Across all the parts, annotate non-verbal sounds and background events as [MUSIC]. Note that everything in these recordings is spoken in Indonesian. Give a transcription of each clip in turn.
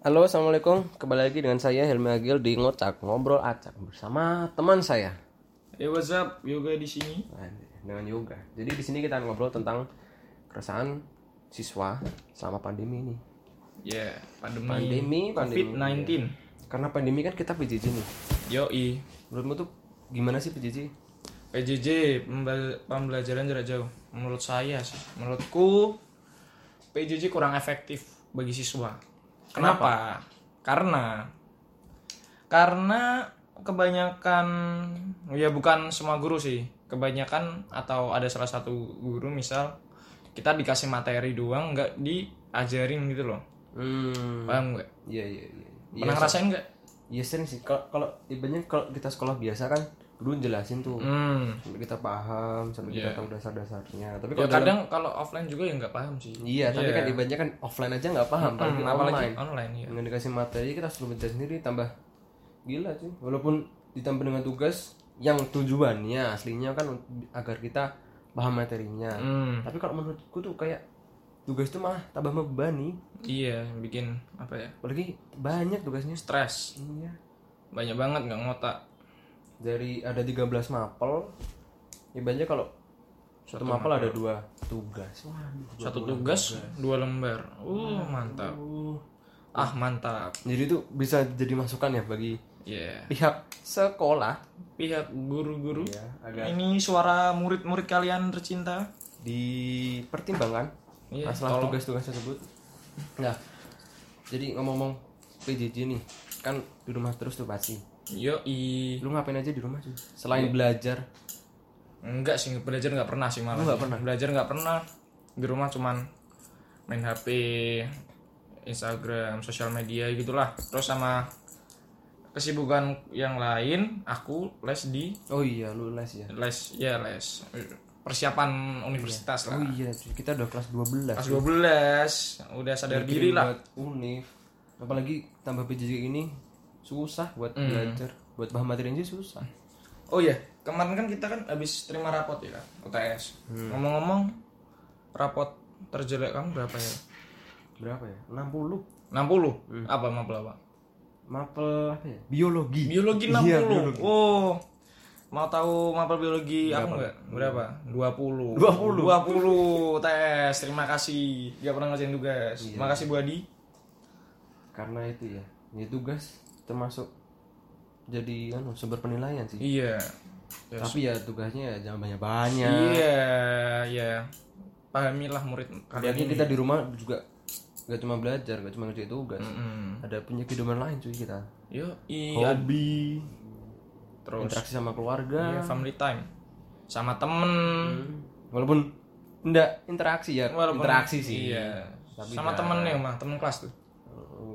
Halo, assalamualaikum. Kembali lagi dengan saya Helmi Agil di ngocak ngobrol acak bersama teman saya Hey what's up, yoga di sini. Dengan yoga. Jadi di sini kita ngobrol tentang keresahan siswa selama pandemi ini. Ya, pandemi, Pandemi, pandemi. COVID-19. Karena pandemi kan kita PJJ nih. Yoi. Menurutmu tuh gimana sih PJJ? PJJ pembelajaran jarak jauh. Menurut saya sih, menurutku PJJ kurang efektif bagi siswa. Kenapa? Karena karena kebanyakan ya bukan semua guru sih. Kebanyakan atau ada salah satu guru misal kita dikasih materi doang nggak diajarin gitu loh. Hmm. Paham nggak? Iya, iya, iya. Pernah ngerasain nggak? Iya sering sih. Kalau kalau ibaratnya kalau kita sekolah biasa kan dulu jelasin tuh Hmm. sampai kita paham, sampai kita Iya. tahu dasar-dasarnya. Tapi Ya kalau dalam- kadang kalau offline juga ya nggak paham sih. Iya, tapi kan ibaratnya kan offline aja nggak paham, Hmm, apalagi online. online ya. Dengan dikasih materi kita suruh baca sendiri tambah gila sih. Walaupun ditambah dengan tugas yang tujuannya aslinya kan agar kita paham materinya. Hmm, Tapi kalau menurutku tuh kayak tugas itu malah tambah membebani. iya bikin apa ya? Apalagi banyak tugasnya. Stres. Iya. Banyak banget nggak ngotak. Dari ada 13 mapel, ibaratnya kalau satu mapel ada dua tugas. Dua Satu tugas, dua lembar. Uh, mantap. Uh. Ah, mantap. Jadi itu bisa jadi masukan ya bagi Ya. pihak sekolah Pihak guru-guru. ya agar Ini suara murid-murid kalian tercinta. dipertimbangkan Iya, masalah tugas-tugas tersebut. Nah, jadi ngomong-ngomong PJJ nih, kan di rumah terus tuh pasti. Yoi. Lu ngapain aja di rumah sih? Selain belajar, Enggak sih, belajar nggak pernah sih malah. Lu nggak sih. pernah? Belajar nggak pernah. Di rumah cuman main HP, Instagram, sosial media gitulah. Terus sama kesibukan yang lain, aku les di oh iya lu les ya. les ya les persiapan universitas Oh lah. iya, cuy, kita udah kelas 12. Kelas 12 udah sadar diri lah. Univ. Apalagi tambah PJJ ini susah buat Hmm. belajar, buat paham materi aja susah. Oh iya, kemarin kan kita kan habis terima rapot ya kan, UTS. Ngomong-ngomong, rapot terjelek kamu berapa ya? Berapa ya? 60. 60. Apa mapel apa? Mapel apa ya? Biologi. Biologi 60. Iya, biologi. Oh. Mau tahu mapel biologi aku enggak? Berapa? 20. 20. 20 tes. Terima kasih. Gak pernah ngerjain tugas. Iya. Makasih Bu Adi. Karena itu ya, ya tugas termasuk jadi anu sumber penilaian sih. Iya. Ya, Tapi ya tugasnya ya jangan banyak-banyak. Iya, iya. Pahamilah murid kalian Apalagi kita di rumah juga gak cuma belajar, gak cuma ngerjain tugas. Hmm. Ada punya kehidupan lain cuy kita. Yo, iya. Hobi, Terus interaksi sama keluarga. iya, family time sama temen. Walaupun enggak interaksi ya, Walaupun- interaksi sih. Iya. Tapi sama temen nih, mah temen kelas tuh.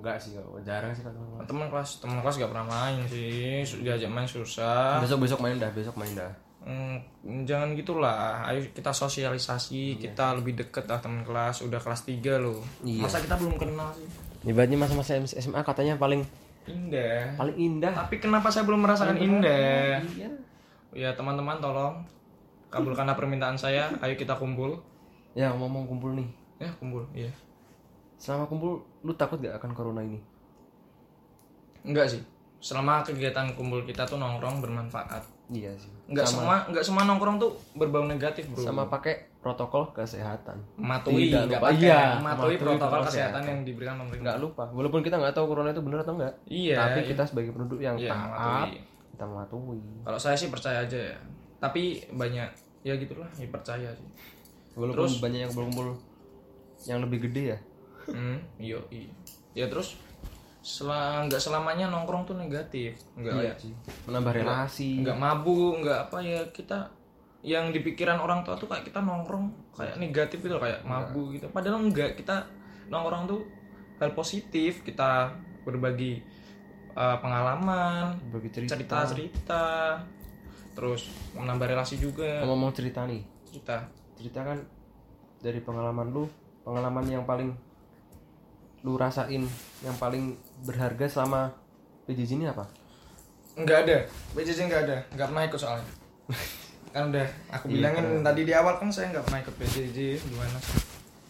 Enggak sih, jarang sih kan. Temen kelas, temen kelas gak pernah main sih. Diajak main susah. Besok-besok main dah, besok main dah. Hmm, jangan gitulah. Ayo kita sosialisasi, kita lebih deket lah teman kelas. Udah kelas 3 loh. Iya. Masa kita belum kenal sih? Ibaratnya masa-masa SMA katanya paling Indah. paling indah. Tapi kenapa saya belum merasakan indah? Iya. Ya teman-teman tolong kabulkanlah permintaan saya. Ayo kita kumpul. Ya ngomong kumpul nih. Ya kumpul. Iya. Selama kumpul, lu takut gak akan corona ini? Enggak sih. Selama kegiatan kumpul kita tuh nongkrong bermanfaat. Iya sih. Enggak semua enggak semua nongkrong tuh berbau negatif, Bro. Sama pakai protokol kesehatan. Tidak enggak pakai Iya, mematuhi mematuhi protokol protokol kesehatan yang diberikan pemerintah. Nggak lupa. Walaupun kita nggak tahu corona itu benar atau enggak. Iya. Tapi iya. kita sebagai penduduk yang Iya, taat, kita mematuhi. Kalau saya sih percaya aja ya. Tapi banyak ya gitulah, ya percaya sih. Walaupun banyak yang kumpul yang lebih gede ya. Hmm, iya, iya. Ya terus sel nggak selamanya nongkrong tuh negatif. Enggak sih. Menambah relasi. nggak mabuk, nggak apa ya kita yang di pikiran orang tua tuh kayak kita nongkrong kayak negatif gitu kayak mabuk gitu. Padahal enggak, kita nongkrong tuh hal positif, kita berbagi uh, pengalaman, Berbagi cerita. cerita-cerita, terus menambah relasi juga. Ngomong cerita nih. Kita Cerita kan dari pengalaman lu, pengalaman yang paling lu rasain, yang paling berharga selama PJJ ini apa? nggak ada, BJJ nggak ada, nggak pernah ikut soalnya. [LAUGHS] kan udah aku bilangin tadi di awal kan saya nggak pernah ikut BJJ gimana?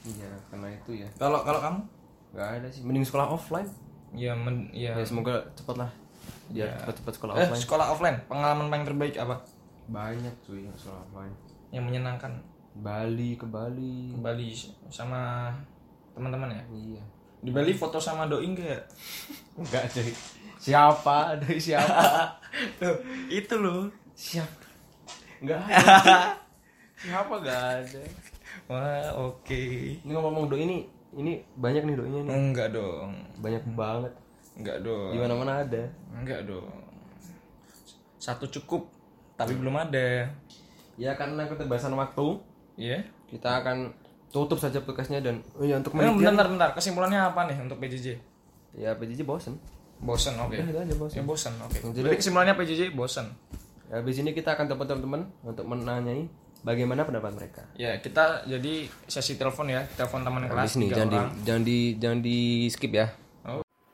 Iya, karena itu ya. kalau kalau kamu? Gak ada sih, mending sekolah offline. ya men, ya, ya semoga cepat lah biar Ya. cepat-cepat sekolah eh offline. sekolah offline. Pengalaman paling terbaik apa? Banyak cuy yang sekolah offline. Yang menyenangkan? Bali ke Bali. Kembali sama teman-teman ya? Iya di Bali foto sama doi enggak enggak cuy siapa? Dari siapa? [LAUGHS] Tuh itu loh. Siapa enggak ada. [LAUGHS] Siapa? Enggak ada. Wah oke. Ini ngomong doi ini ini banyak nih doinya nih. Enggak dong. Banyak banget. Enggak dong. Di mana mana ada. Enggak dong. Satu cukup tapi belum ada. Ya karena keterbatasan waktu Iya. kita akan tutup saja podcastnya dan oh ya untuk Eh, penelitian bentar, bentar. Kesimpulannya apa nih untuk PJJ? ya PJJ bosen Bosen, oke. Itu aja bosen Ya bosen, oke. Jadi- Jadi kesimpulannya PJJ bosen. Ya, habis ini kita akan telepon teman-teman untuk menanyai bagaimana pendapat mereka Ya kita jadi sesi telepon ya, telepon teman kelas habis nih jangan di, jangan di jangan di skip ya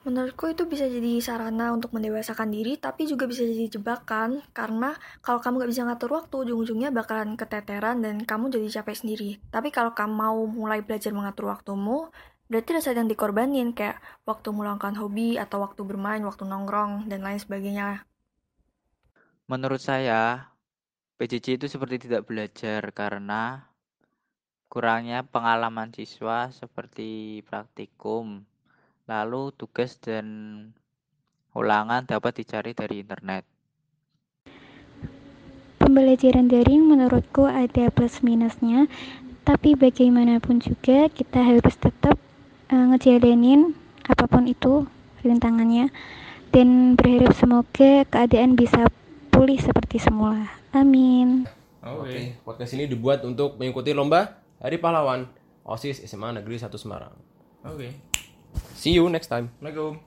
Menurutku itu bisa jadi sarana untuk mendewasakan diri, tapi juga bisa jadi jebakan, karena kalau kamu gak bisa ngatur waktu, ujung-ujungnya bakalan keteteran dan kamu jadi capek sendiri. Tapi kalau kamu mau mulai belajar mengatur waktumu, berarti rasa yang dikorbanin, kayak waktu meluangkan hobi, atau waktu bermain, waktu nongkrong, dan lain sebagainya. Menurut saya, PJJ itu seperti tidak belajar karena kurangnya pengalaman siswa seperti praktikum, lalu tugas dan ulangan dapat dicari dari internet. Pembelajaran daring menurutku ada plus minusnya, tapi bagaimanapun juga kita harus tetap eh, ngejalanin apa pun itu rintangannya dan berharap semoga keadaan bisa pulih seperti semula. Amin. Oke. podcast ini dibuat untuk mengikuti lomba Hari Pahlawan OSIS SMA Negeri 1 Semarang Oke. See you next time Assalamualaikum.